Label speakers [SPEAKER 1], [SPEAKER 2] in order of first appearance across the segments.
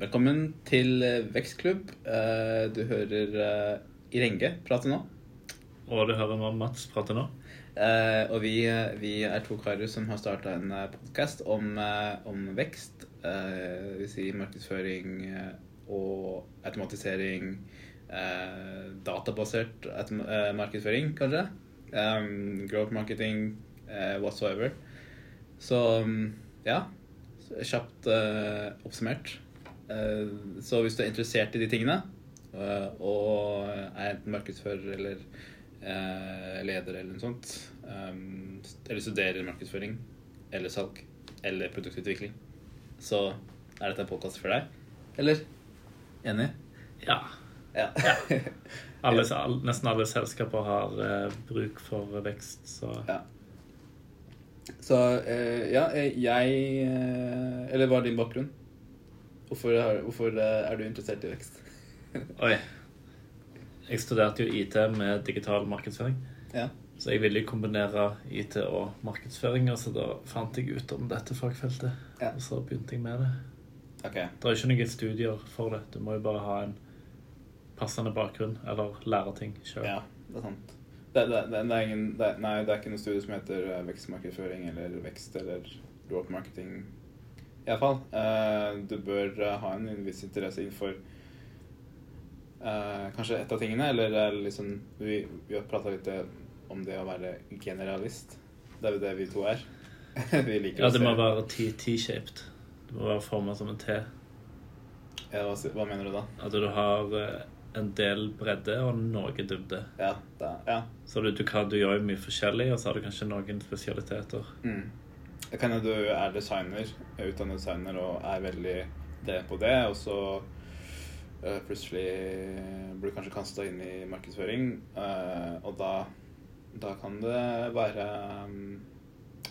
[SPEAKER 1] Velkommen til eh, Vekstklubb. Eh, Du hører eh, Irenge prate nå.
[SPEAKER 2] Og du hører nå Mats prate nå.
[SPEAKER 1] Og vi, vi er to karer som har starta en podkast om, om vekst. vil si markedsføring og automatisering. Databasert markedsføring, kanskje. Growth marketing, whatsoever. Så mm, ja. Kjapt oppsummert. Eh, så hvis du er interessert i de tingene, eh, og er enten markedsfører eller eh, leder eller noe sånt, eller studerer markedsføring eller salg eller produktutvikling, så er dette en podkast for deg. Eller? Enig?
[SPEAKER 2] Ja.
[SPEAKER 1] Ja.
[SPEAKER 2] Alle, nesten alle selskaper har bruk for vekst, så
[SPEAKER 1] ja. Så ja, jeg Eller hva er din bakgrunn? Hvorfor, har- hvorfor eh, er du interessert i vekst?
[SPEAKER 2] Oi. Jeg studerte jo IT med digital markedsføring.
[SPEAKER 1] Ja.
[SPEAKER 2] Så jeg ville kombinere IT og markedsføring, og så da fant jeg ut om dette fagfeltet.
[SPEAKER 1] Ja.
[SPEAKER 2] Og så begynte jeg med det.
[SPEAKER 1] Okay.
[SPEAKER 2] Det er ikke noen studier for det. Du må jo bare ha en passende bakgrunn, eller lære ting sjøl.
[SPEAKER 1] Ja, det er sant. Det, det, det, er ingen, det, nei, det er ikke noe studie som heter eh, vekstmarkedsføring eller vekst eller growth marketing. Iallfall. Uh, du bør eh, ha en viss interesse innenfor uh, kanskje ett av tingene, eller er liksom Vi, vi har prata litt om det å være generalist. Det er jo det vi to er. vi liker
[SPEAKER 2] Ja, det må være T-shaped. Det må være formet som en T.
[SPEAKER 1] ja, hva, hva mener du da?
[SPEAKER 2] At du har eh, en del bredde og noe dybde.
[SPEAKER 1] Ja, da, ja.
[SPEAKER 2] Så du, du, kan, du gjør jo mye forskjellig, og så har du kanskje noen spesialiteter.
[SPEAKER 1] Mm. Kan du er designer, er utdannet designer og er veldig det på det, og så uh, plutselig blir du kanskje kasta inn i markedsføring, uh, og da, da kan det være um,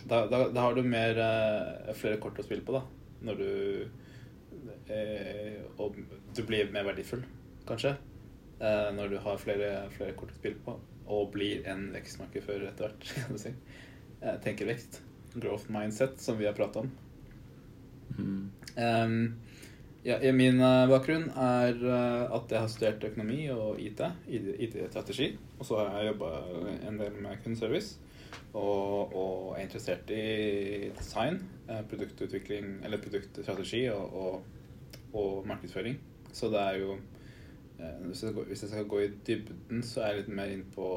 [SPEAKER 1] da, da, da har du mer, uh, flere kort å spille på, da. Når du Og du blir mer verdifull, kanskje. når du har flere, flere kort å spille på, og blir en vekstmarkedsfører etter hvert, tenker vekst. Growth mindset, som vi har prata om.
[SPEAKER 2] Mm.
[SPEAKER 1] Um, ja, min eh, bakgrunn er eh, at jeg har studert økonomi og IT, IT-strategi. Og så har jeg jobba en del med kundeservice. Og, og er interessert i design, eh, produktutvikling, eller produktstrategi og, og, og markedsføring. Så det er jo hvis jeg, skal, hvis jeg skal gå i dybden, så er jeg litt mer inn på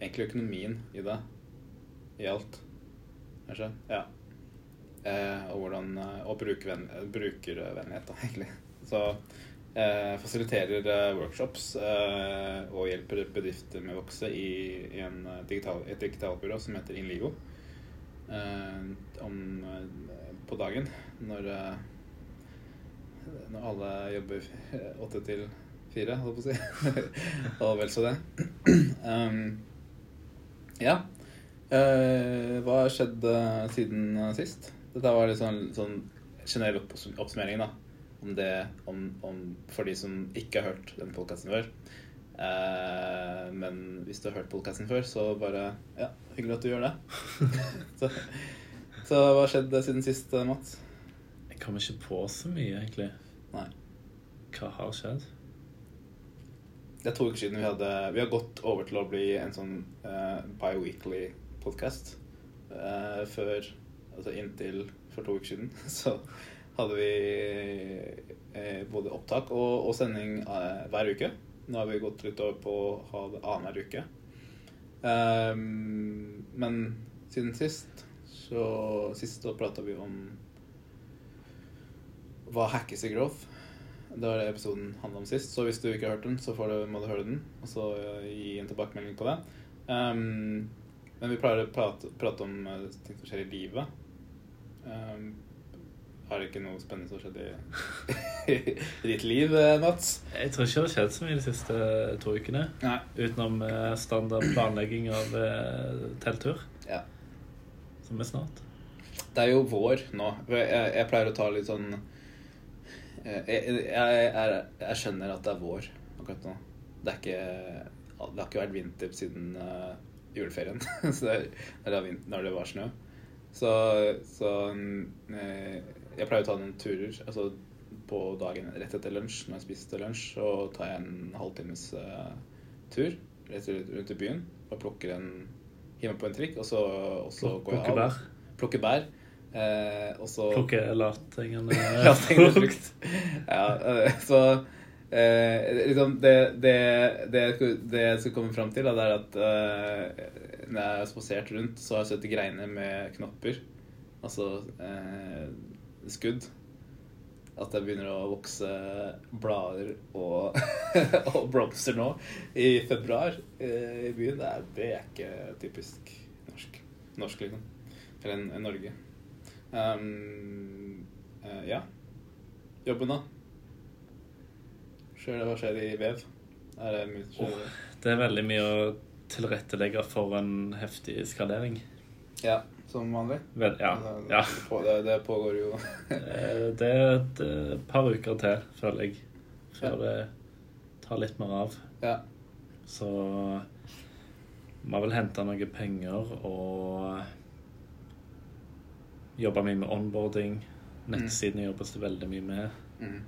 [SPEAKER 1] egentlig økonomien i det. I alt, kanskje. Ja. Eh, og hvordan eh, Og brukervenn, brukervennlighet, da, egentlig. Så eh, fasiliterer eh, workshops eh, og hjelper bedrifter med å vokse i, i en eh, digital, et digitalbyrå som heter Inligo. Eh, om eh, på dagen, når eh, når alle jobber eh, åtte til fire, holdt på å si. og vel så det. um, ja. Eh, hva har skjedd eh, siden eh, sist? Dette var litt sånn, sånn generell oppsummering da, om det om, om, for de som ikke har hørt den podkasten før. Uh, men hvis du har hørt podkasten før, så bare Ja, hyggelig at du gjør det. så, så hva har skjedd siden sist, Mats?
[SPEAKER 2] Jeg kommer ikke på så mye, egentlig.
[SPEAKER 1] Nei.
[SPEAKER 2] Hva har skjedd?
[SPEAKER 1] Det er to uker siden vi hadde Vi har gått over til å bli en sånn uh, bi-weekly podcast. Uh, før Altså inntil for to uker siden så hadde vi uh, både opptak og, og sending uh, hver uke. Nå har vi gått litt over på å ha det annenhver uke. Ehm, men siden sist så Sist så prata vi om hva hackes i growth. Det var det episoden handla om sist. Så hvis du ikke har hørt den, så får du, må du høre den. Og så eh, gi en tilbakemelding på det. Ehm, men vi pleier å prate, prate om eh, ting som skjer i livet. Um, har det ikke noe spennende som har skjedd i, i ditt liv, eh, Mats?
[SPEAKER 2] Jeg tror ikke det har skjedd så mye de siste to ukene.
[SPEAKER 1] Nei.
[SPEAKER 2] Utenom eh, standard planlegging av eh, telttur,
[SPEAKER 1] Ja.
[SPEAKER 2] som er snart.
[SPEAKER 1] Det er jo vår nå. Jeg, jeg pleier å ta litt sånn eh, jeg, jeg, jeg, skjønner at det er vår akkurat nå. Det er ikke Det har ikke vært vinter siden eh, juleferien. så det er, da når det var snø. Så, så eh, jeg pleier å ta noen turer. Altså på dagen rett etter lunsj, når jeg spiste lunsj, så tar jeg en halvtimes uh, tur rett rundt i byen og plukker en Hiver på en trikk, og så, og så går jeg av.
[SPEAKER 2] bær.
[SPEAKER 1] Plukker bær. Eh, og så
[SPEAKER 2] Plukke lavthengende
[SPEAKER 1] Lavthengende frukt. Ja, eh, så eh, liksom det, det, det, det jeg skal komme fram til, da, det er at eh, når jeg har spasert rundt, så har jeg sett greiner med knopper. Altså eh, skudd. At det begynner å vokse blader og, og blomster nå i februar eh, i byen. Det er ikke typisk norsk. Norsk, liksom. Eller en, en Norge. Um, eh, ja. Jobben, da? Skjer det, hva skjer i vev? Er det mye skjer Oh,
[SPEAKER 2] Det er veldig mye å tilrettelegge for en heftig skalering.
[SPEAKER 1] Ja, som vanlig?
[SPEAKER 2] Vel, ja.
[SPEAKER 1] Det-
[SPEAKER 2] ja.
[SPEAKER 1] Det, det pågår jo
[SPEAKER 2] Eh, Det er et eh, par uker til, føler jeg, før
[SPEAKER 1] Ja.
[SPEAKER 2] det tar litt mer av.
[SPEAKER 1] Ja.
[SPEAKER 2] Så må vel hente noe penger og jobbe mye med onboarding. Nettsidene jobbes det veldig mye med.
[SPEAKER 1] Mm.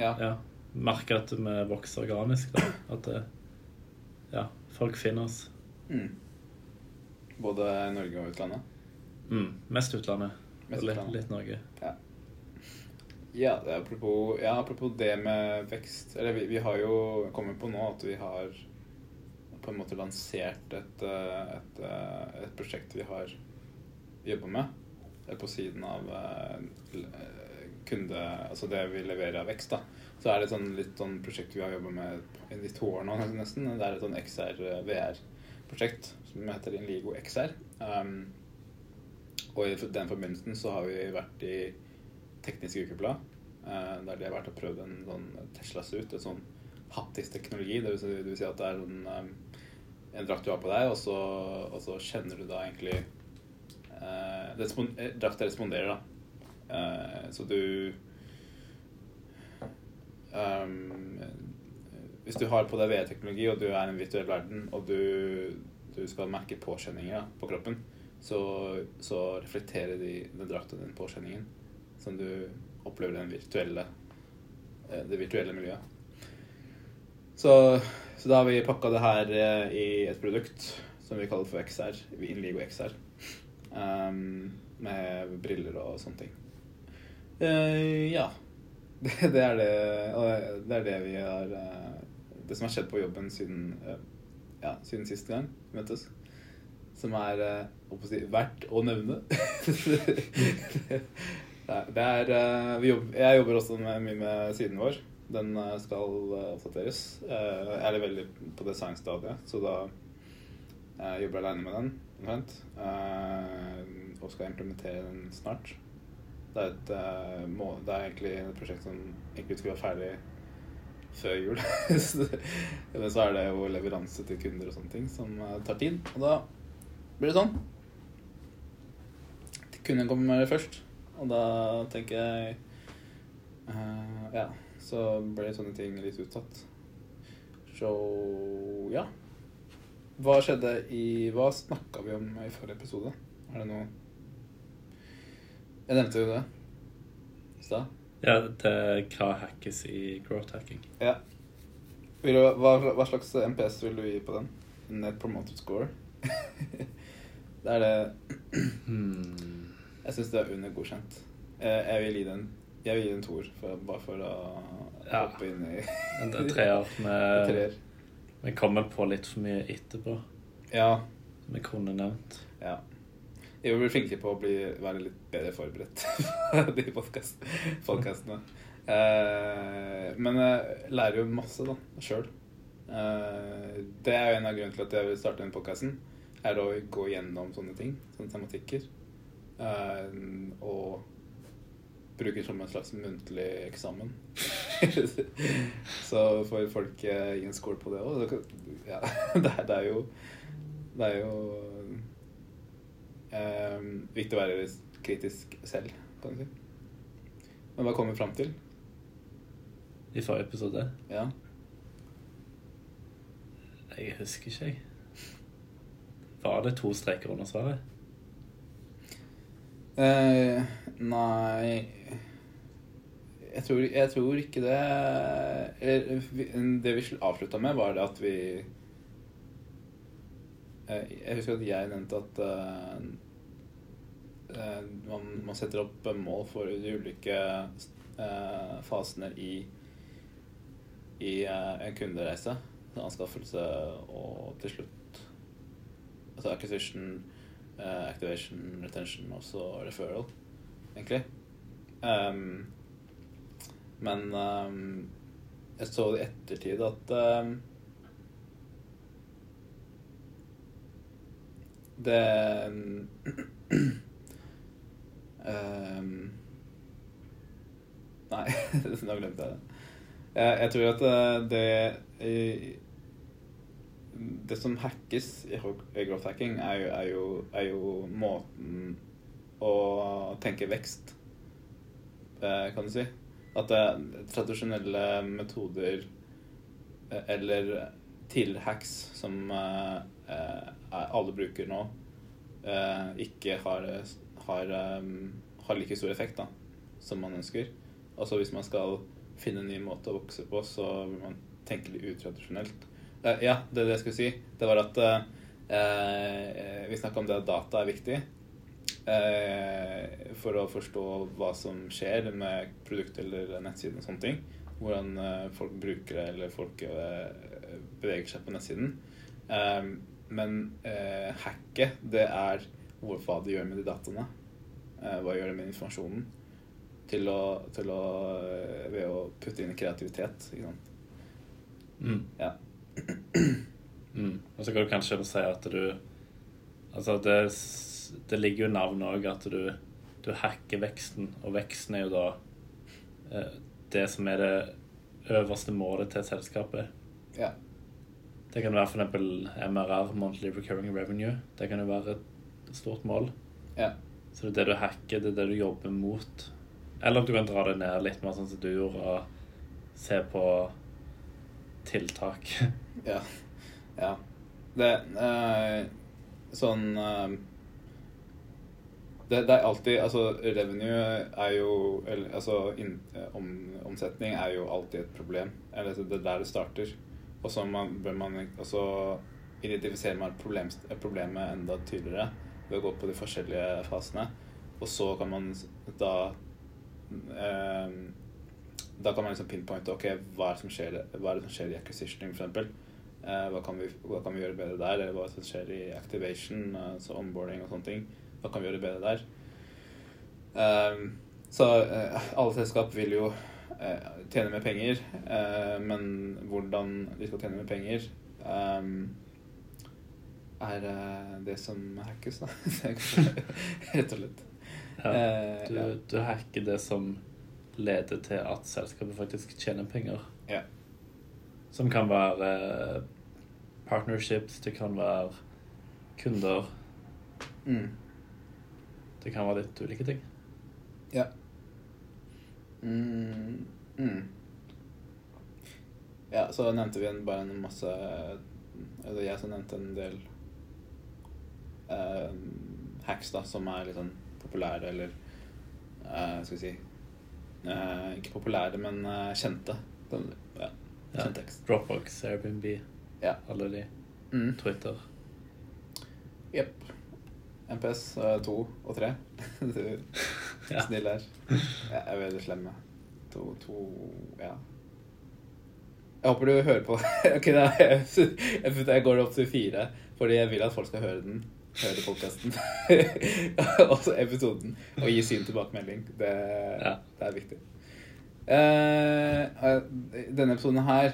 [SPEAKER 1] Ja.
[SPEAKER 2] Ja. Merker at vi vokser organisk, da. At det, ja, folk finner oss.
[SPEAKER 1] Mm. Både Norge og utlandet?
[SPEAKER 2] Mm, mest utlandet.
[SPEAKER 1] Mest
[SPEAKER 2] og litt, litt Norge.
[SPEAKER 1] Ja, det er apropos, ja, apropos det med vekst Eller vi, vi har jo kommet på nå at vi har på en måte lansert et, eh, et, eh, et prosjekt vi har jobba med eh, på siden av eh, eh, kunde... Altså det vi leverer av vekst, da. Så er det et sånn, litt sånn prosjekt vi har jobba med i to år nå, nesten. Det er et sånn XR-VR-prosjekt som heter Inligo XR. Um, og i den forbindelsen så har vi vært i Teknisk Ukeblad, Uh, der de har vært og prøvd en sånn Tesla Suit, en sånn haptisk teknologi. Det vil si, det vil si at det er en, um, en drakt du har på deg, og så, og så kjenner du da egentlig uh, det eh, responderer, da. Eh, så du um, Hvis du har på deg VR-teknologi, og du er i en virtuell verden, og du, du skal merke påkjenninger på kroppen, så, så reflekterer de, den drakta den påkjenningen som du opplever i eh, det virtuelle miljøet. Så, så da har vi pakka det her eh, i et produkt som vi kaller for XR, Inligo XR. Um, med briller og sånne ting. Eh, ja. Det, det er det det er det vi har eh, Det som har skjedd på jobben siden eh, Ja, siden sist gang vi møttes. Som er si, verdt å nevne. Det er eh, vi jobb, Jeg jobber også med, mye med siden vår. Den skal oppdateres. Jeg er veldig på designstadiet, så da jeg jobber jeg alene med den. og skal implementere den snart. Det er, et, eh, må, det er egentlig et prosjekt som egentlig skulle være ferdig før jul. Men så er det jo leveranse til kunder og sånne ting som eh, tar tid. Og da blir det sånn. Kunden kommer først, og da tenker jeg uh, Ja, så ble sånne ting litt utsatt. Så ja. Hva skjedde i Hva snakka vi om i forrige episode? Er det noe Jeg nevnte jo det i stad.
[SPEAKER 2] Ja, det hva hackes i growth hacking.
[SPEAKER 1] Ja. Du, hva, hva slags MPS vil du gi på den? Net promoted score? det er det
[SPEAKER 2] Hmm.
[SPEAKER 1] Jeg syns det er under godkjent. Jeg, jeg vil gi den Jeg vil gi den toer, bare for å
[SPEAKER 2] Ja.
[SPEAKER 1] hoppe inn i
[SPEAKER 2] En treer. Vi, vi kommer på litt for mye etterpå.
[SPEAKER 1] Ja.
[SPEAKER 2] som Vi kunne nevnt.
[SPEAKER 1] ja. Jeg blir bli flinkere på å bli, være litt bedre forberedt de podcast, podcastene. Eh, men jeg lærer jo masse da, sjøl. Uh, det er jo en av grunnene til at jeg vil starte denne podkasten. Er å gå gjennom sånne ting, sånne tematikker. Uh, og bruke det som en slags muntlig eksamen. Så får folk eh, gi en score på det òg. Ja, det er jo Det er jo eh, viktig å være kritisk selv, kan du si. Men hva kom vi fram til?
[SPEAKER 2] I forrige episode.
[SPEAKER 1] Ja.
[SPEAKER 2] Jeg husker ikke, jeg. Var det to streker under svaret?
[SPEAKER 1] Eh, nei jeg, tror, jeg tror ikke det Det vi avslutta med, var det at vi Jeg husker at jeg nevnte at uh, eh, man, man setter opp mål for de ulike uh, fasene i i uh, en kundereise. Anskaffelse og til slutt altså acquisition, eh, activation, retention og så referral, egentlig. Um, men um, jeg så i ettertid at ehm, det um, Nei, nå glemte jeg det. Jeg, jeg tror at eh, det Det som hackes i growth hacking, er jo, er jo, er jo måten å tenke vekst eh, kan du si. At det, tradisjonelle metoder eh, eller tidligere-hacks som eh, eh, alle bruker nå, eh, ikke har, har, har like stor effekt da, som man ønsker. Altså hvis man skal finne en ny måte å vokse på, så vil man tenke litt utradisjonelt. Ja, det det jeg skulle si. Det var at eh, vi snakka om det at data er viktig for å forstå hva som skjer med produkt eller nettsiden og sånne ting. Hvordan folk bruker det, eller folk eh, beveger seg på nettsiden. Um, men uh, hacket, det er hva det gjør med de dataene. Uh, hva gjør det med informasjonen? Til å, til å eh, Ved å putte inn kreativitet. Ikke sant.
[SPEAKER 2] Mm.
[SPEAKER 1] Ja.
[SPEAKER 2] Mm. Og så kan du kanskje si at du Altså, det, det ligger jo i navnet òg at du, du hacker veksten, og veksten er jo da eh, det som er det øverste målet til selskapet.
[SPEAKER 1] ja.
[SPEAKER 2] Det kan være f.eks. MRR, Monthly Recurring Revenue. Det kan jo være et stort mål.
[SPEAKER 1] Ja.
[SPEAKER 2] Så det er det du hacker, det er det du jobber mot. Eller du kan dra det ned litt mer sånn som du gjorde, og se på tiltak.
[SPEAKER 1] Ja. ja. Det uh, Sånn uh, det, det er alltid Altså, revenue er jo eller, Altså, inn, eh, om, omsetning er jo alltid et problem. Eller det er der det starter. Og så bør man også identifisere man problem, problemet enda tydeligere ved å gå på de forskjellige fasene. Og så kan man da eh, Da kan man liksom pinpointe ok, hva er det som skjer, hva er det som skjer i acquisitioning, f.eks. Eh, hva, kan vi, hva kan vi gjøre bedre der? Eller hva som skjer i activation, altså onboarding og sånne ting. Hva kan vi gjøre bedre der? Ehm, så eh, alle selskap vil jo tjene mer penger, eh, men hvordan de skal tjene mer penger, ehm, er eh, det som hackes, da. Rett og slett.
[SPEAKER 2] Ja.
[SPEAKER 1] Eh,
[SPEAKER 2] Du, du hacker det som leder til at selskapet faktisk tjener penger.
[SPEAKER 1] Ja.
[SPEAKER 2] Som kan være eh, partnerships, det kan være kunder.
[SPEAKER 1] Mm.
[SPEAKER 2] Det kan være litt ulike ting.
[SPEAKER 1] Ja. Mm. Mm. Ja, så nevnte vi en, bare en masse Eller jeg som nevnte en del eh, hacks da, som er litt sånn populære, eller eh, skal vi si eh, Ikke populære, men eh, kjente. Den- Ja,
[SPEAKER 2] Ja. Dropbox, Airbnb,
[SPEAKER 1] Ja.
[SPEAKER 2] alle de.
[SPEAKER 1] Mm.
[SPEAKER 2] Twitter.
[SPEAKER 1] Jepp. MPS 2 og 3.
[SPEAKER 2] Ja.
[SPEAKER 1] snill her. Jeg er veldig slem to, to Ja. Jeg håper du hører på. ok, da, jeg, jeg, jeg går opp til fire, fordi jeg vil at folk skal høre den. Høre podkasten. Også episoden. Og gi sin tilbakemelding. Det,
[SPEAKER 2] Ja.
[SPEAKER 1] det er viktig. Eh, denne episoden her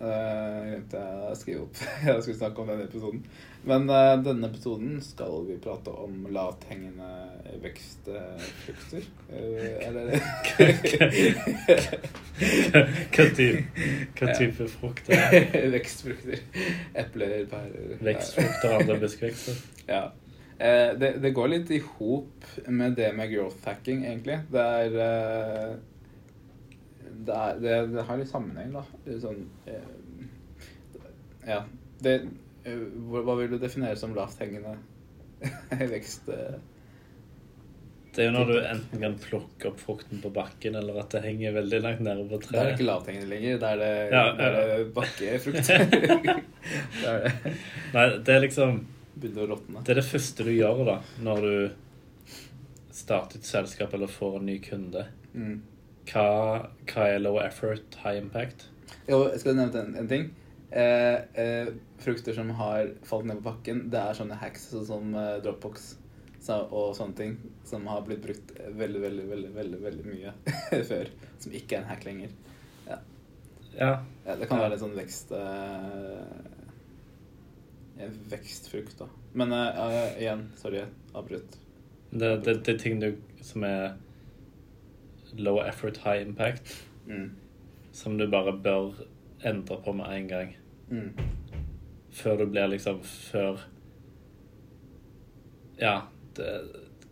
[SPEAKER 1] uh, glemte jeg å skrive opp. jeg skulle snakke om denne episoden. Men uh, denne episoden skal vi prate om lavthengende vekstfrukter. Uh, eller
[SPEAKER 2] Hva type, type frukt er det?
[SPEAKER 1] Vekstfrukter. Epler, pærer
[SPEAKER 2] Vekstfrukter og andre buskvekster?
[SPEAKER 1] Ja. Uh, det, det går litt i hop med det med growth hacking, egentlig. Det er eh, det, er, det, det har litt sammenheng, da. Sånn eh, Ja. Det eh, hva, hva vil du definere som lavthengende vekst? eh?
[SPEAKER 2] Det er jo når du enten kan plukke opp frukten på bakken, eller at det henger veldig langt nede på
[SPEAKER 1] Da er det
[SPEAKER 2] treet.
[SPEAKER 1] ikke lavthengende lenger. Da er det,
[SPEAKER 2] Ja, ja.
[SPEAKER 1] det bakkefrukt. det er det
[SPEAKER 2] Nei, det er liksom
[SPEAKER 1] begynner å råtne.
[SPEAKER 2] Det er det første du gjør da, når du starter et selskap eller får en ny kunde.
[SPEAKER 1] Mm.
[SPEAKER 2] Hva, hva er low effort, high impact?
[SPEAKER 1] Jo, jeg skal nevne en, en ting. Eh, eh, frukter som har falt ned på bakken, det er sånne hacks sånn som eh, Dropbox så, og sånne ting som har blitt brukt veldig, veldig, veldig, veldig, veldig mye før. Som ikke er en hack lenger.
[SPEAKER 2] Ja,
[SPEAKER 1] Ja, det kan være en sånn vekst eh, en Vekstfrukt, da. Men eh, igjen, sorry, avbrutt.
[SPEAKER 2] det, det, det er ting du, som er low effort, high impact,
[SPEAKER 1] Mm.
[SPEAKER 2] som du bare bør endre på med en gang.
[SPEAKER 1] Mm.
[SPEAKER 2] Før du blir liksom Før Ja, det,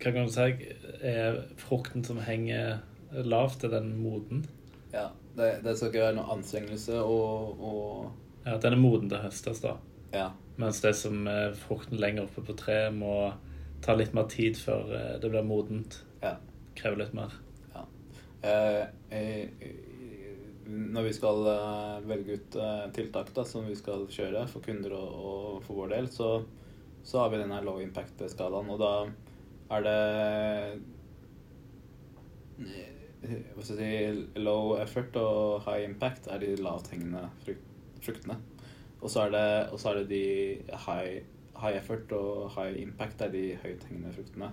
[SPEAKER 2] hva kan du si? Er frukten som henger lavt, er den moden?
[SPEAKER 1] Ja. Det, det skal ikke være noe anstrengelse og, og
[SPEAKER 2] Ja, den er moden til høstes, da.
[SPEAKER 1] Ja.
[SPEAKER 2] Mens det som er frukten lenger oppe på treet, må ta litt mer tid før eh, det blir modent.
[SPEAKER 1] ja.
[SPEAKER 2] Krever litt mer.
[SPEAKER 1] Eh, eh, når vi skal eh, velge ut eh, tiltak da, som vi skal kjøre for kunder og, og for vår del, så, så har vi denne low impact-skalaen. Og da er det eh, hva skal jeg si, low effort og high impact er de lavthengende frukt, fruktene. Og så er er det de high, high effort og high impact er de høythengende fruktene.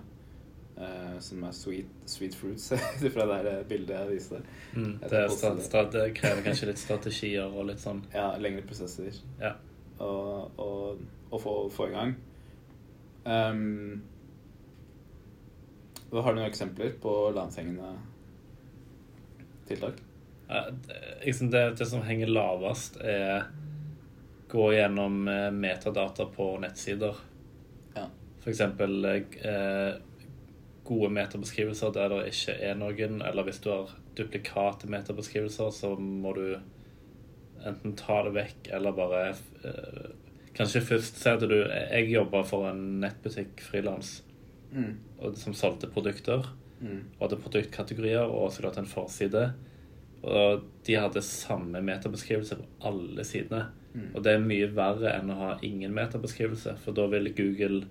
[SPEAKER 1] Eh, som er sweet, sweet fruits, fra det her bildet jeg viste.
[SPEAKER 2] Mm, det,
[SPEAKER 1] det.
[SPEAKER 2] krever kanskje litt strategier og litt sånn
[SPEAKER 1] Ja, lengre prosesser
[SPEAKER 2] Ja.
[SPEAKER 1] og, og, og få, få i gang. Um, har du noen eksempler på lavthengende tiltak?
[SPEAKER 2] Ja, det, liksom det, det som henger lavest, er gå gjennom eh, metadata på nettsider.
[SPEAKER 1] Ja.
[SPEAKER 2] For eksempel eh, gode metabeskrivelser der det ikke er noen, eller hvis du har duplikate metabeskrivelser, så må du enten ta det vekk eller bare eh, Kanskje først si at du Jeg jobba for en nettbutikk frilans
[SPEAKER 1] Mm.
[SPEAKER 2] som solgte produkter
[SPEAKER 1] Mm.
[SPEAKER 2] og hadde produktkategorier og skulle hatt en forside. Og de hadde samme metabeskrivelse på alle sidene.
[SPEAKER 1] Mm.
[SPEAKER 2] Og det er mye verre enn å ha ingen metabeskrivelse, for da vil Google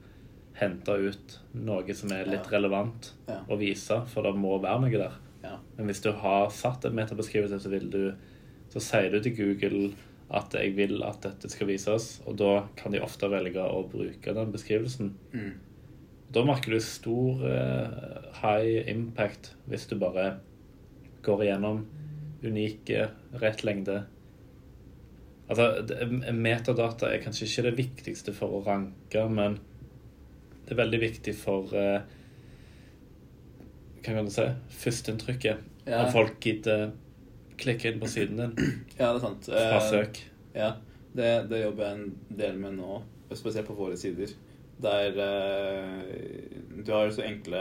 [SPEAKER 2] hente ut noe som er litt
[SPEAKER 1] Ja.
[SPEAKER 2] relevant
[SPEAKER 1] Ja.
[SPEAKER 2] å vise, for det må være noe der.
[SPEAKER 1] Ja.
[SPEAKER 2] Men hvis du har satt en metabeskrivelse, så vil du så sier du til Google at jeg vil at dette skal vises, og da kan de ofte velge å bruke den beskrivelsen.
[SPEAKER 1] Mm.
[SPEAKER 2] Da merker du stor uh, high impact hvis du bare går igjennom unike, rett lengde. Altså, metadata er kanskje ikke det viktigste for å ranke, men det er veldig viktig for eh, Hva kan du si? Førsteinntrykket.
[SPEAKER 1] Ja.
[SPEAKER 2] Om folk gidder klikke inn på siden din
[SPEAKER 1] ja, det er sant.
[SPEAKER 2] fra
[SPEAKER 1] Eh,
[SPEAKER 2] søk.
[SPEAKER 1] Ja, det, det jobber jeg en del med nå, spesielt på våre sider. Der eh, du har så enkle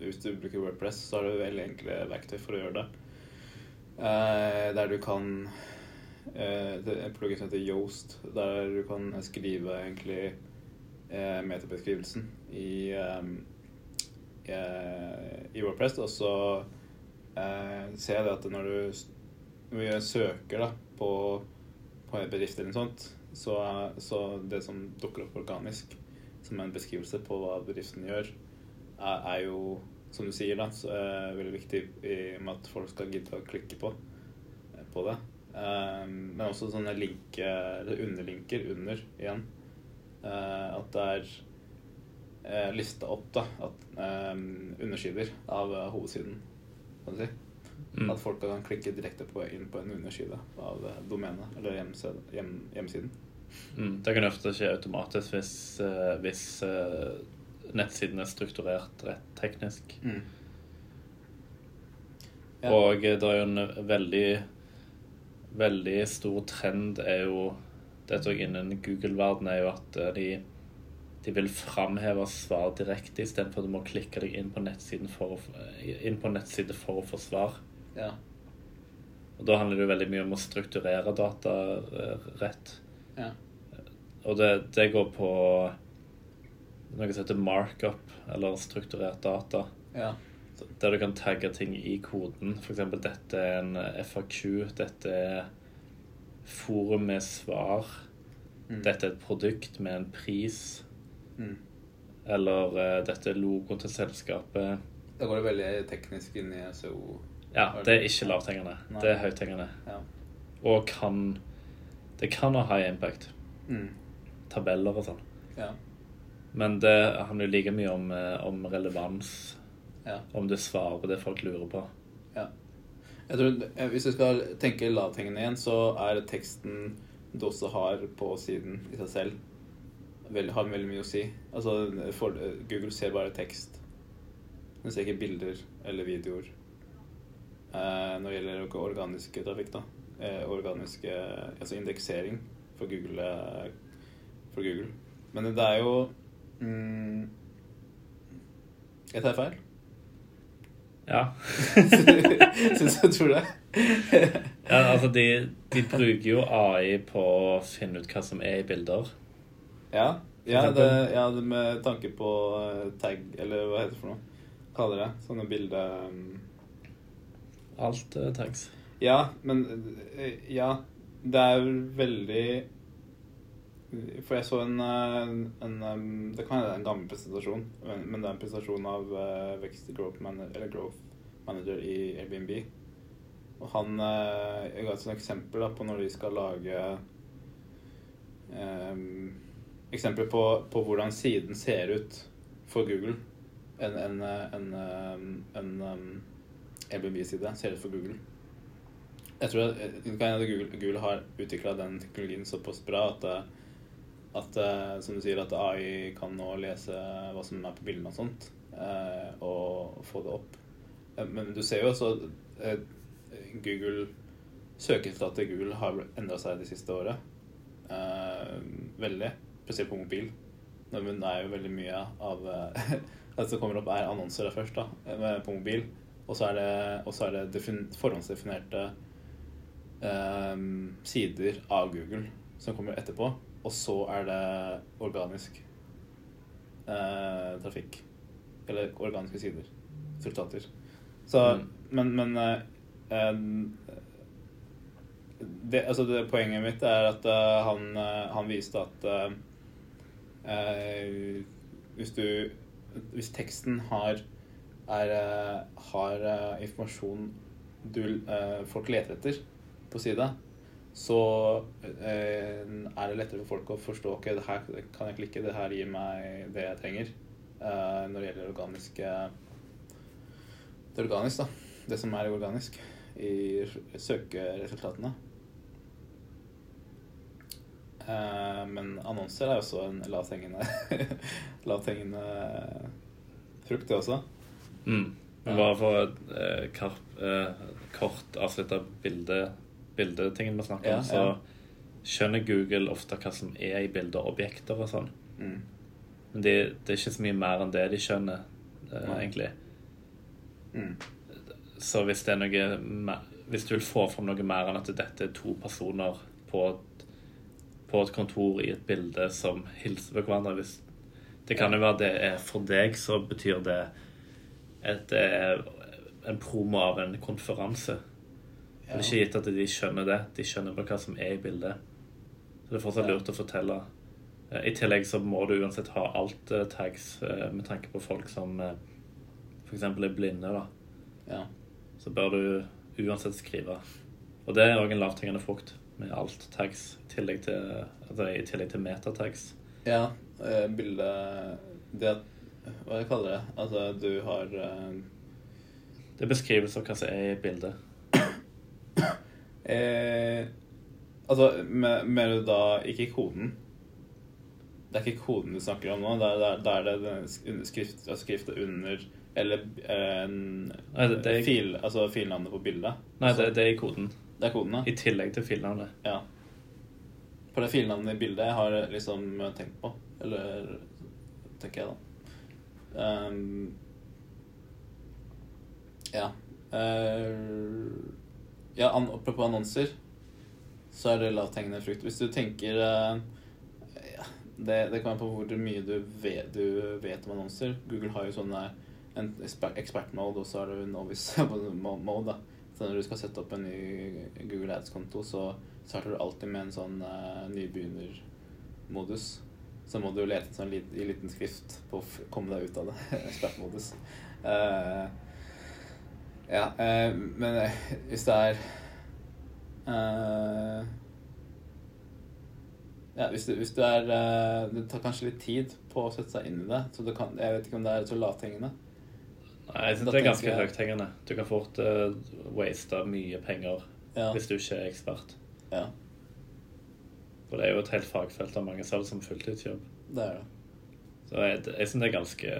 [SPEAKER 1] Hvis du bruker Wordpress, så har du veldig enkle verktøy for å gjøre det. Eh, der du kan eh, Det er en plugin som heter Yoast, der du kan skrive egentlig eh, metabeskrivelsen i, eh, eh, i Wordpress, og så eh, ser jeg at når du, når du søker da, på på en bedrift eller noe sånt, så, så det som dukker opp organisk som en beskrivelse på hva bedriften gjør, er, er jo, som du sier, da, så er veldig viktig i og med at folk skal gidde å klikke på, på det. Um, men også sånne link, eller underlinker under igjen. Uh, at det er uh, lista opp da, at, um, undersider av uh, hovedsiden, kan du si.
[SPEAKER 2] Mm.
[SPEAKER 1] At folk kan klikke direkte på, inn på en underskive av eh, domenet eller hjemside, hjem, hjemmesiden.
[SPEAKER 2] Mm. Det kan ofte skje automatisk hvis, eh, hvis eh, nettsiden er strukturert rett teknisk.
[SPEAKER 1] Ja.
[SPEAKER 2] Og det er jo en veldig veldig stor trend er jo Dette også innen Google-verden er jo at eh, de, de vil framheve svar direkte istedenfor at du må klikke deg inn på nettsiden for å, inn på nettside for å få svar.
[SPEAKER 1] Ja.
[SPEAKER 2] Og da handler det jo veldig mye om å strukturere data eh, rett.
[SPEAKER 1] Ja.
[SPEAKER 2] Og det, det går på noe som heter markup, eller strukturert data.
[SPEAKER 1] Ja.
[SPEAKER 2] der du kan tagge ting i koden. F.eks. dette er en FAQ, dette er forum med svar,
[SPEAKER 1] Mm.
[SPEAKER 2] dette er et produkt med en pris,
[SPEAKER 1] Mm.
[SPEAKER 2] eller uh, dette er logoen til selskapet.
[SPEAKER 1] Da går det veldig teknisk inn i SEO.
[SPEAKER 2] Ja, det er ikke lavthengende.
[SPEAKER 1] Nei.
[SPEAKER 2] Det er høythengende.
[SPEAKER 1] Ja.
[SPEAKER 2] Og kan Det kan ha high impact.
[SPEAKER 1] Mm.
[SPEAKER 2] Tabeller og sånn.
[SPEAKER 1] Ja.
[SPEAKER 2] Men det handler jo like mye om, eh, om relevans.
[SPEAKER 1] ja.
[SPEAKER 2] Om det svarer på det folk lurer på.
[SPEAKER 1] Jeg tror, eh, Hvis du skal tenke lavthengende igjen, så er teksten du også har på siden i seg selv, veldig, har veldig mye å si. Altså, for, Google ser bare tekst. Den ser ikke bilder eller videoer. Eh, når det gjelder orga- organisk trafikk, da. Eh, organisk eh, Altså indeksering for Google. eh, For Google. Men det er jo mm, Jeg tar feil.
[SPEAKER 2] Ja.
[SPEAKER 1] Syns jeg tror det.
[SPEAKER 2] ja altså, de, de bruker jo AI på å finne ut hva som er i bilder.
[SPEAKER 1] Ja, ja, det, ja det med tanke på eh, tag, eller hva heter det for noe? Kaller det. Sånne bilder um,
[SPEAKER 2] Alt er tags.
[SPEAKER 1] Ja, men Ja, det er veldig For jeg så en, eh, en Det kan være en gammel presentasjon, men det er en presentasjon av eh, vekst growth manager, growth manager i Airbnb. Og han eh, Jeg ga et eksempel da, på når de skal lage um, Eksempler på, på hvordan siden ser ut for Google. En, en, en, en Airbnb-side ser ut for Google. Jeg tror at, hende Google, Google har utvikla den teknologien såpass bra at, at eh, som du sier, at AI kan nå lese hva som er på bildene og sånt, eh, og få det opp. Eh, Men du ser jo også at Google Søkeresultatet til Google har endra seg de siste året. Veldig. Spesielt på mobil. Men det er jo veldig mye av Det som kommer opp, er annonser der først, da, på mobil. Og så er det, er det defin, forhåndsdefinerte eh, sider av Google som kommer etterpå. Og så er det organisk eh, trafikk. Eller organiske sider. Resultater. Så
[SPEAKER 2] Mm.
[SPEAKER 1] Men, men eh, eh, det, altså det, Poenget mitt er at eh, han, eh, han viste at eh, eh, hvis du Hvis teksten har er, har informasjon du, folk leter etter på sida, så eh, er det lettere for folk å forstå ok, det her kan jeg klikke, det her gir meg det jeg trenger. eh, når det gjelder organiske Det er organisk, da. Det som er organisk i søkeresultatene. Eh, men annonser er også en lavthengende lavthengende frukt, det også.
[SPEAKER 2] Mm. Bare for et eh, eh, kort avslutta bilde, bildetingen vi snakker om, så skjønner Google ofte hva som er i bilder, objekter og sånn.
[SPEAKER 1] Mm.
[SPEAKER 2] Men det, det er ikke så mye mer enn det de skjønner, eh, egentlig.
[SPEAKER 1] Mm.
[SPEAKER 2] Så hvis det er noe Hvis du vil få fram noe mer enn at dette er to personer på et, på et kontor i et bilde som hilser på hverandre hvis, Det kan jo være det er for deg, så betyr det at det er en promo av en konferanse. Det er ikke gitt at de skjønner det. De skjønner bare hva som er i bildet. Så det er fortsatt
[SPEAKER 1] Ja.
[SPEAKER 2] lurt å fortelle. Eh, I tillegg så må du uansett ha alt eh, tags eh, med tanke på folk som f.eks. er blinde. da
[SPEAKER 1] Ja.
[SPEAKER 2] så bør du uansett skrive. Og det er òg en lavthengende frukt med alt tags, i tillegg til, altså, i tillegg til metatags.
[SPEAKER 1] ja bildet Det Hva jeg kaller det? Altså, du har uh...
[SPEAKER 2] Det er beskrivelse av hva som er i bildet.
[SPEAKER 1] Eh, Altså, me- mener du da ikke koden? Det er ikke koden du snakker om nå? Da er, det, er det den sk- skrift, altså skriftet under Eller eh,
[SPEAKER 2] Nei, det- det er-
[SPEAKER 1] fil, altså filnavnet på bildet?
[SPEAKER 2] Nei, det, det er i koden.
[SPEAKER 1] Det er koden, ja?
[SPEAKER 2] I tillegg til filnavnet.
[SPEAKER 1] Ja. For det filnavnet i bildet jeg har liksom tenkt på. Eller tenker jeg, da. Um, ja. Eh, ja, an apropos annonser, så er det lavthengende frukt. Hvis du tenker uh, ja, det, det være på hvor mye du vet, du vet om annonser. Google har jo sånne en ekspert-mode, og så har du novice mode. da. Så når du skal sette opp en ny Google Ads-konto, så starter du alltid med en sånn uh, nybegynnermodus. Så må du lete sånn i liten skrift på å komme deg ut av det. Ekspertmodus. Uh, ja, uh, men hvis det er ja, hvis du, hvis det, er Det tar kanskje litt tid på å sette seg inn i det. Så du kan, jeg vet ikke om det er så lavthengende.
[SPEAKER 2] Nei, jeg syns det er ganske jeg... høythengende. Du kan fort uh, waste mye penger ja. hvis du ikke er ekspert.
[SPEAKER 1] Ja.
[SPEAKER 2] For det er jo et helt fagfelt av mange selv som fulltidsjobb.
[SPEAKER 1] Det er det.
[SPEAKER 2] Så jeg, jeg syns det er ganske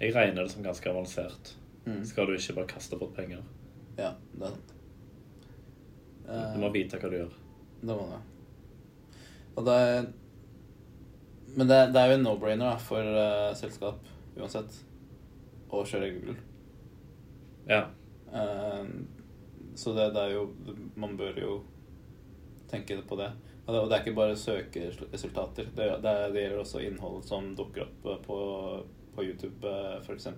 [SPEAKER 2] Jeg regner det som ganske avansert. Mm. Skal du ikke bare kaste bort penger.
[SPEAKER 1] Ja, det er sant.
[SPEAKER 2] Du må vite hva du gjør.
[SPEAKER 1] Det må du. Og det er Men det, det er jo en no-brainer for uh, selskap uansett å kjøre Google.
[SPEAKER 2] Ja.
[SPEAKER 1] Uh, så det, det, er jo Man bør jo tenke på det. Og det, og det er ikke bare søkeresultater. Det, det, det, gjelder også innhold som dukker opp eh, på, på YouTube, f.eks.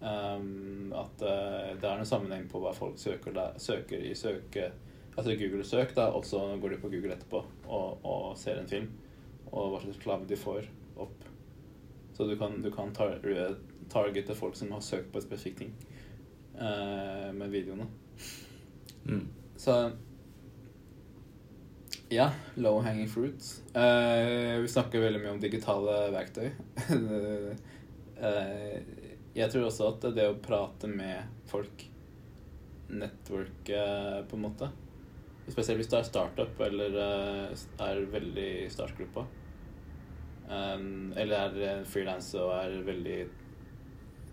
[SPEAKER 1] Um, at uh, det er en sammenheng på hva folk søker, der, søker i søke Altså Google-søk, da, og så går de på Google etterpå og, og ser en film. Og hva slags klav de får opp. Så du kan, du kan tar, targete folk som har søkt på et spesifikt ting uh, med videoene.
[SPEAKER 2] Mm.
[SPEAKER 1] Så ja, low hanging fruit. Uh, vi snakker veldig mye om digitale verktøy. uh, jeg tror også at det å prate med folk, networke på en måte Spesielt hvis du er startup eller er veldig i startgruppa. Um, eller er frilans og er veldig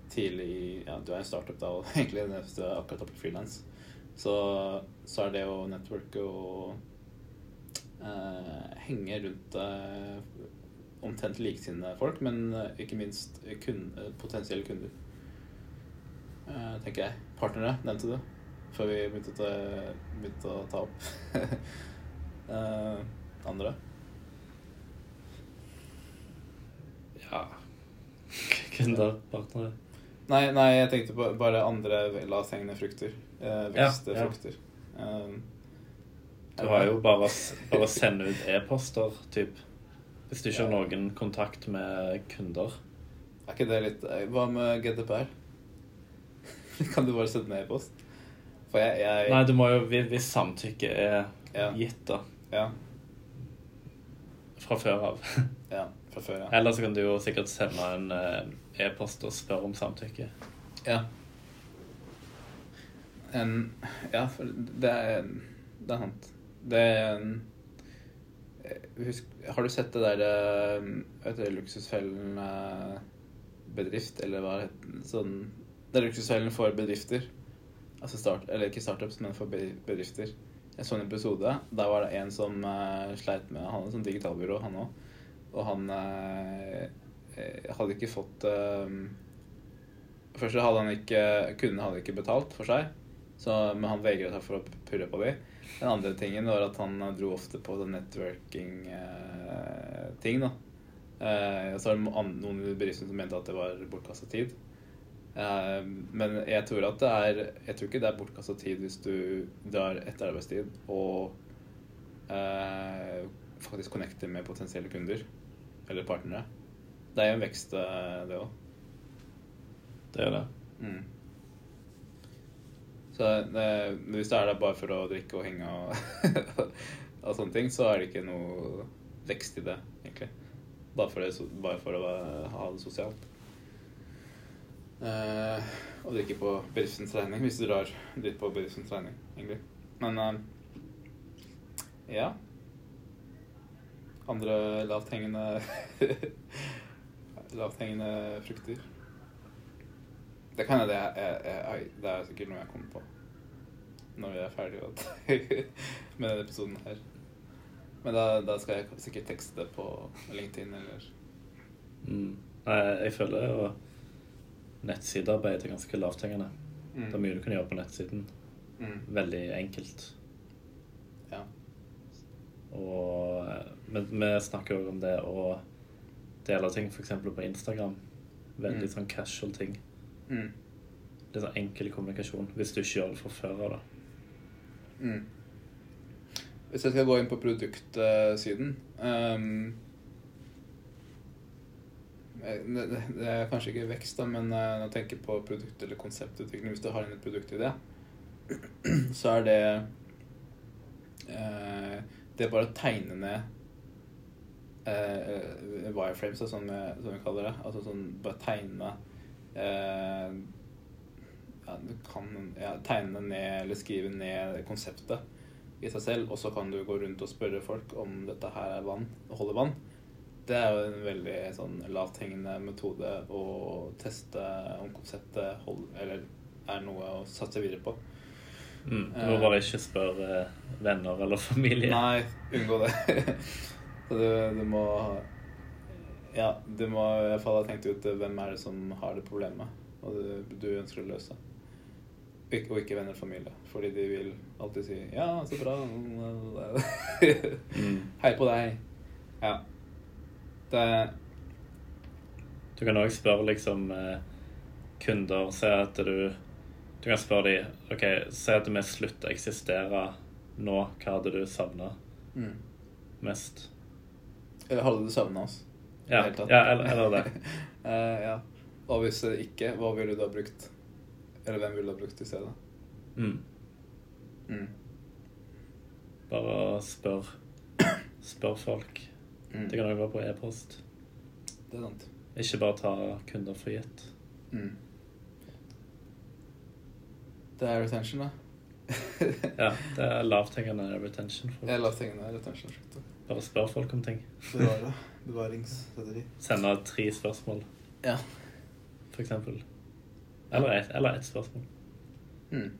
[SPEAKER 1] tidlig Ja, du er en startup da, og egentlig hvis du er akkurat oppe i frilans, så, så, er det å networke og uh, henge rundt uh, omtrent likesinnede folk, men uh, ikke minst kun, potensielle kunder. tenker jeg. Partnere nevnte du før vi begynte, å, begynte å ta opp. andre?
[SPEAKER 2] Ja Kunder, partnere.
[SPEAKER 1] Nei, nei, jeg tenkte på bare andre lavthengende frukter. Eh, Vekstfrukter. Ja, ja. Um,
[SPEAKER 2] du har jo bare, å sende ut e-poster, typ. Hvis du ikke har noen kontakt med kunder.
[SPEAKER 1] Er ikke det litt eh, Hva med GDPR? kan du bare sende med e-post?
[SPEAKER 2] For jeg, jeg, Nei, du må jo Hvis samtykke er ja. gitt, da.
[SPEAKER 1] Ja.
[SPEAKER 2] Fra før av.
[SPEAKER 1] ja, fra før, ja.
[SPEAKER 2] Eller så kan du jo sikkert sende en eh, e-post og spørre om samtykke.
[SPEAKER 1] Ja. En, ja, for det er Det er sant. Det er en husk, Har du sett det der vet du, Luksusfellen bedrift, eller hva sånn Det er Luksusfellen for bedrifter. Altså start, eller ikke startups, men for bedrifter. Jeg så en episode. Der var det en som uh, sleit med Han hadde sånn digitalbyrå, han òg. Og han uh, Eh, hadde ikke fått uh, Først hadde han ikke Kundene hadde ikke betalt for seg, så, men han vegret seg for å purre på dem. Den andre tingen var at han dro ofte på networking-ting. Uh, da. Og så var det noen i bedriften som mente at det var bortkasta tid. Uh, men jeg tror at det er Jeg tror ikke det er bortkasta tid hvis du drar etter arbeidstid og faktisk connecter med potensielle kunder eller partnere. Det er jo en vekst, eh, det òg.
[SPEAKER 2] Det er det.
[SPEAKER 1] Mm. Så det, hvis det er der bare for å drikke og henge og, og sånne ting, så er det ikke noe vekst i det, egentlig. Bare for, det, bare for å ha det sosialt. Uh, og drikke på bedriftens regning, hvis du drar dit på bedriftens regning, egentlig. Men uh, ja. Andre lavthengende lavthengende frukter. Det kan hende det, er sikkert noe jeg kommer på når vi er ferdige med denne episoden her. Men da, da, skal jeg sikkert tekste på LinkedIn eller
[SPEAKER 2] mm. Nei, jeg føler jo nettsidearbeid er ganske lavthengende. Mm. Det er mye du kan gjøre på nettsiden. Mm. Veldig enkelt.
[SPEAKER 1] Ja.
[SPEAKER 2] Og Men vi snakker jo om det å dele ting, f.eks. på Instagram. Veldig mm. sånn casual ting.
[SPEAKER 1] Mm.
[SPEAKER 2] er sånn enkel kommunikasjon, hvis du ikke gjør det.
[SPEAKER 1] Mm. Hvis jeg skal gå inn på produktsiden eh, det, det- det er kanskje ikke vekst, da, men eh, når jeg tenker på produkt- eller konseptutvikling Hvis du har en produktidé, så er det eh, Det er bare å tegne ned wireframes, sånn som, vi- som vi kaller det. Altså sånn bare tegne eh, ja, du kan ja, tegne ned eller skrive ned konseptet i seg selv, og så kan du gå rundt og spørre folk om dette her er vann, holder vann. Det er jo en veldig sånn lavthengende metode å teste om konseptet hold, eller er noe å satse videre på.
[SPEAKER 2] Mm. Du må
[SPEAKER 1] Eh.
[SPEAKER 2] bare ikke spørre venner eller familie.
[SPEAKER 1] Nei, unngå det. så du, du må Ja, du må i hvert fall ha tenkt ut hvem er det som har det problemet, og du, du ønsker å løse. Ikke, og ikke venner og familie, fordi de vil alltid si 'ja, så bra'.
[SPEAKER 2] Mm.
[SPEAKER 1] Hei på deg. Ja. Det
[SPEAKER 2] Du kan òg spørre liksom eh, kunder Si at du Du kan spørre dem OK, si at vi slutter å eksistere nå. Hva hadde du savna
[SPEAKER 1] mm.
[SPEAKER 2] mest?
[SPEAKER 1] Eller hadde du savna oss?
[SPEAKER 2] Ja, ja eller, eller det.
[SPEAKER 1] uh, ja. Og hvis ikke, hva ville du da brukt? Eller hvem ville du ha brukt i stedet?
[SPEAKER 2] Mm.
[SPEAKER 1] Mm.
[SPEAKER 2] Bare spør Spør folk.
[SPEAKER 1] Mm.
[SPEAKER 2] Det kan òg være på e-post.
[SPEAKER 1] Det er sant.
[SPEAKER 2] Ikke bare ta kunder for gitt.
[SPEAKER 1] Mm. Det er retention, da.
[SPEAKER 2] Ja, det er lavthengende retention. Det
[SPEAKER 1] er lavthengende retention. slutt.
[SPEAKER 2] Bare spør folk om ting.
[SPEAKER 1] Bevare. Bevaringsstrategi.
[SPEAKER 2] Sende tre spørsmål,
[SPEAKER 1] Ja.
[SPEAKER 2] for eksempel. Eller ett eller ett spørsmål.
[SPEAKER 1] Mm.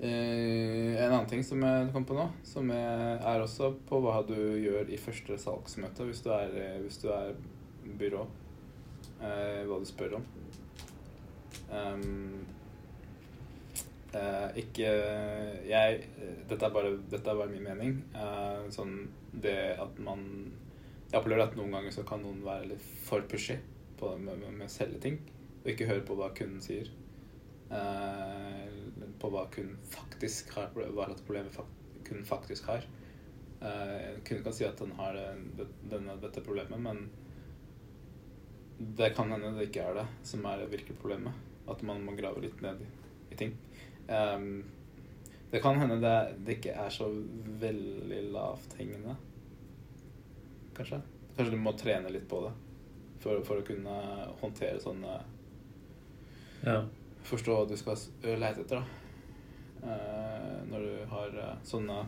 [SPEAKER 1] Eh, en annen ting som jeg kom på nå, som er, er også på hva du gjør i første salgsmøte hvis du er, eh, hvis du er byrå. Eh, hva du spør om. Um, eh, ikke Jeg Dette er bare, dette er bare min mening. Eh, sånn det at man Jeg opplever at noen ganger så kan noen være litt for pushy på, med, med, med å selge ting, og ikke høre på hva kunden sier. Eh, på hva kunden faktisk har, hva slags problemer kunden faktisk har. Eh, kunden kan si at den har denne, dette problemet, men det kan hende det ikke er det som er det virkelige problemet. At man må grave litt ned i, i ting. Ehm, det kan hende det, det ikke er så veldig lavthengende, kanskje. Kanskje du må trene litt på det for, for å kunne håndtere sånne
[SPEAKER 2] Ja.
[SPEAKER 1] forstå hva du skal leite etter, da. Uh, når du har uh, sånne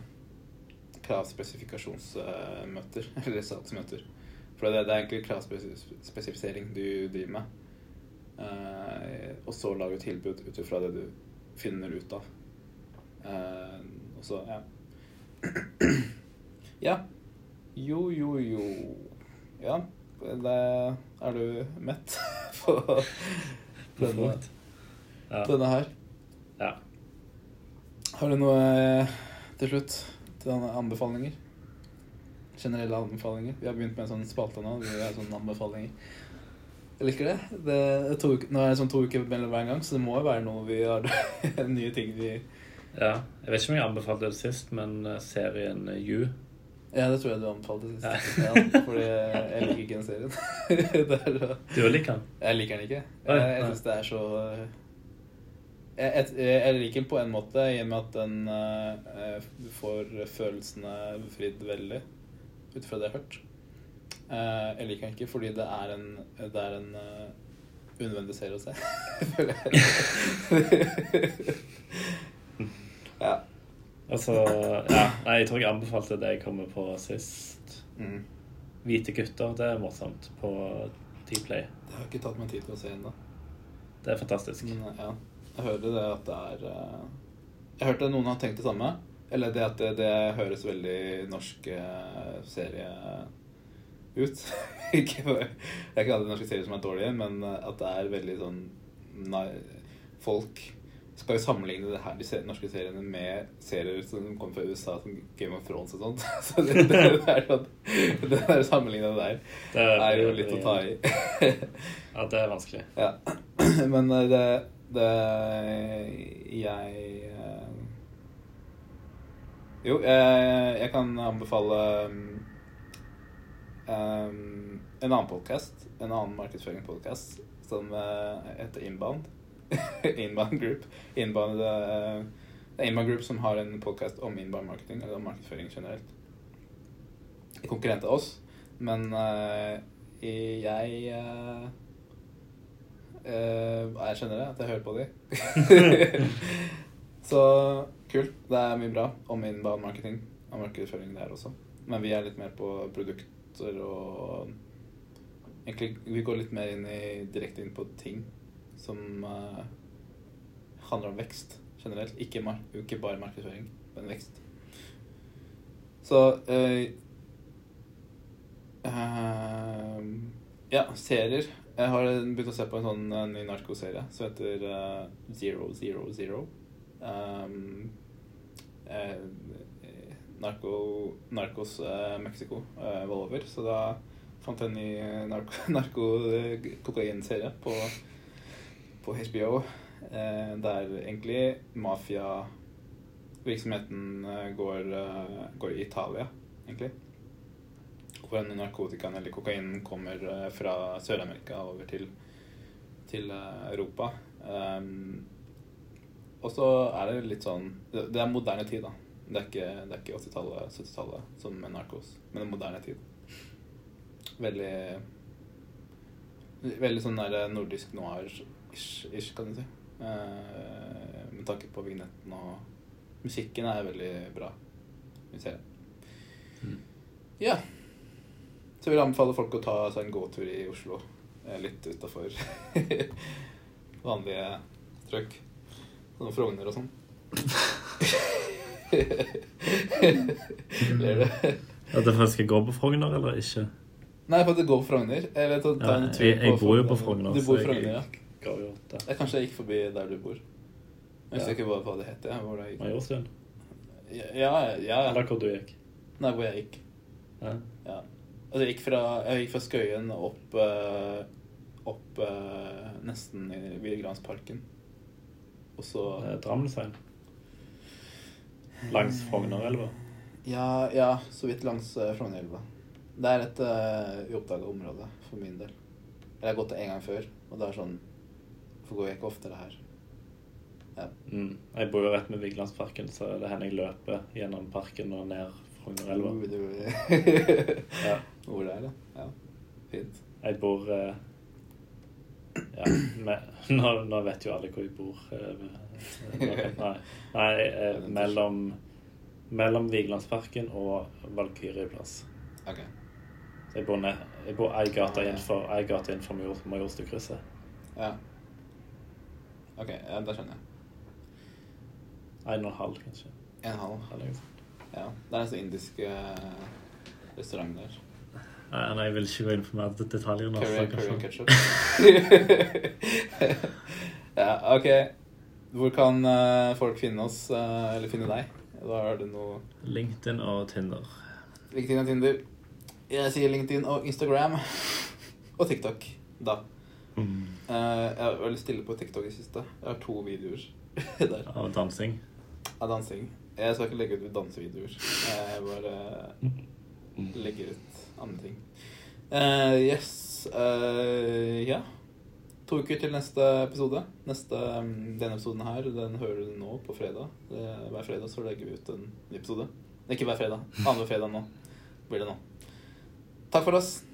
[SPEAKER 1] kravspesifikasjonsmøter, eller salgsmøter. For det, det er egentlig kravspesifisering du driver med. Uh, og så lage tilbud ut ifra det du finner ut av. Eh, og så, ja. ja. Jo, jo, jo. Ja, det, er du mett på denne.
[SPEAKER 2] Ja.
[SPEAKER 1] denne her?
[SPEAKER 2] ja.
[SPEAKER 1] Har du noe eh, til slutt til anbefalinger? Generelle anbefalinger. Vi har begynt med en sånn spalte nå. Vi har sånne anbefalinger. Jeg liker det. det er to, nå er det sånn to uker mellom hver gang, så det må jo være noe vi har nye ting vi
[SPEAKER 2] ja. Jeg vet ikke om jeg anbefalte det sist, men eh, serien eh, You
[SPEAKER 1] Ja, det tror jeg du anbefalte sist. Ja, fordi jeg liker ikke den serien. er,
[SPEAKER 2] Du liker den?
[SPEAKER 1] jeg liker den ikke. Jeg, jeg syns det er så jeg, jeg, jeg liker den på en måte i og med at den uh, får følelsene fridd veldig, ut fra det jeg har hørt. Eh, jeg liker den ikke fordi det er en, det er en uh, unødvendig serie å se. ja.
[SPEAKER 2] Altså, ja. Nei, jeg tror jeg anbefalte det jeg kommer på sist.
[SPEAKER 1] Mm.
[SPEAKER 2] Hvite gutter, det er morsomt på Dplay.
[SPEAKER 1] Det har jeg ikke tatt meg tid til å se ennå.
[SPEAKER 2] Det er fantastisk.
[SPEAKER 1] Men eh, ja, jeg hører det at det er uh... Jeg hørte noen har tenkt det samme. Eller det at det, det høres veldig norsk serie ut. ikke bare, er ikke alle norske serier som er dårlige, men eh, at det er veldig sånn nei, Folk skal jo sammenligne det her, de norske seriene med serier som kommer fra USA, som Game of Thrones og sånt. Så det, det, det er sånn Det der sammenlignet der
[SPEAKER 2] Det
[SPEAKER 1] er jo litt å ta i.
[SPEAKER 2] Ja, det er vanskelig.
[SPEAKER 1] Ja. Men eh, det, det Jeg eh, Jo, jeg, jeg kan anbefale um, en annen podkast, en annen markedsføringspodkast, som uh, heter Inbound. Inbound Group. Inbound, uh, Inbound Group som har en podkast om inbound marketing, eller om markedsføring generelt. Konkurrent av oss, men uh, jeg jeg skjønner det, at jeg hører på de. så kult. Det er mye bra om inbound marketing og markedsføring der også. Men vi er litt mer på produkter og Egentlig vi går litt mer inn i, direkte inn på ting som uh, handler om vekst generelt. Ikke, ikke bare markedsføring, men vekst. Så uh, uh, Ja, serier. Jeg har begynt å se på en sånn eh, ny narkoserie som heter Zero Zero Zero. Um, eh, narko, Narkos eh, Mexico eh, var over, så da fant jeg en ny narko-kokainserie narko eh, på, på HBO. Eh, der egentlig mafiavirksomheten eh, går, eh, går i Italia, egentlig hvor en narkotikaen eller kokainen kommer eh, fra Sør-Amerika over til, til eh, Europa. Um, og så er det litt sånn det er moderne tid, da. Det er ikke, det er ikke 80-tallet, 70-tallet som med narkos, men det er moderne tid. Veldig Veldig sånn der nordisk noir-ish, kan du si. Eh, med tanke på vignetten og Musikken er veldig bra i serien.
[SPEAKER 2] Mm.
[SPEAKER 1] Ja. Så jeg vil anbefale folk å ta seg en gåtur i Oslo. eh, Litt utafor vanlige trøkk. Sånn Frogner og sånn. Ler du?
[SPEAKER 2] At jeg faktisk går på Frogner, eller ikke?
[SPEAKER 1] Nei, for at det går på Frogner. Eller ta, ta
[SPEAKER 2] Ja, jeg, jeg bor jo på Frogner.
[SPEAKER 1] Du bor i Frogner, ja.
[SPEAKER 2] jeg.
[SPEAKER 1] Jeg kanskje jeg gikk forbi der du bor. Jeg husker
[SPEAKER 2] Ja.
[SPEAKER 1] ikke hva, det het. Jeg.
[SPEAKER 2] Majorstuen?
[SPEAKER 1] Ja, ja, ja.
[SPEAKER 2] Eller hvor du gikk?
[SPEAKER 1] Nei, hvor jeg gikk.
[SPEAKER 2] Ja.
[SPEAKER 1] Ja. Altså, jeg gikk fra, jeg gikk fra Skøyen opp eh, Opp eh, nesten i Vigelandsparken. Og så
[SPEAKER 2] Drammensveien? Langs Frognerelva?
[SPEAKER 1] Ja, ja, så vidt langs uh, Frognerelva. Det er et uh, uoppdaga område for min del. Jeg har gått det en gang før, og det er sånn Hvorfor går jeg ikke oftere her? Ja.
[SPEAKER 2] Mm. Jeg bor jo rett med Vigelandsparken, så det hender jeg løper gjennom parken og ned Frognerelva.
[SPEAKER 1] Uh, det-
[SPEAKER 2] Ja.
[SPEAKER 1] Hvor det er, det. Ja. Fint.
[SPEAKER 2] Jeg bor eh, Ja, men, nå, nå vet jo alle hvor jeg bor. eh, Nei, nei eh, mellom, mellom Vigelandsparken og Valkyrjeplass.
[SPEAKER 1] Ok.
[SPEAKER 2] Så jeg bor, ned, jeg bor ei gate innenfor, ei gate innenfor Major, Majorstukrysset.
[SPEAKER 1] Ja. Ok, ja, da skjønner jeg.
[SPEAKER 2] En og en halv, kanskje.
[SPEAKER 1] En halv.
[SPEAKER 2] Sånt.
[SPEAKER 1] Ja. Det er en sånn indisk eh, restaurant der.
[SPEAKER 2] Nei, nei, jeg vil ikke gå inn på mer detaljer nå.
[SPEAKER 1] Curry, curry ketchup. ja, ok. Hvor kan uh, folk finne oss, uh, eller finne deg? Da har du noe
[SPEAKER 2] LinkedIn og Tinder.
[SPEAKER 1] LinkedIn og Tinder. Jeg sier LinkedIn og Instagram. Og TikTok, da.
[SPEAKER 2] Mm.
[SPEAKER 1] Jeg har litt stille på TikTok i siste. Jeg har to videoer der
[SPEAKER 2] Av dansing.
[SPEAKER 1] av dansing. Jeg skal ikke legge ut dansevideoer. Jeg bare legger ut andre ting. Uh, yes. Uh, ja. To uker til neste episode. Neste, mm, denne episoden her den hører du nå på fredag. Hver fredag så legger vi ut en episode. Ikke hver fredag. Annenhver fredag nå blir det nå. Takk for oss.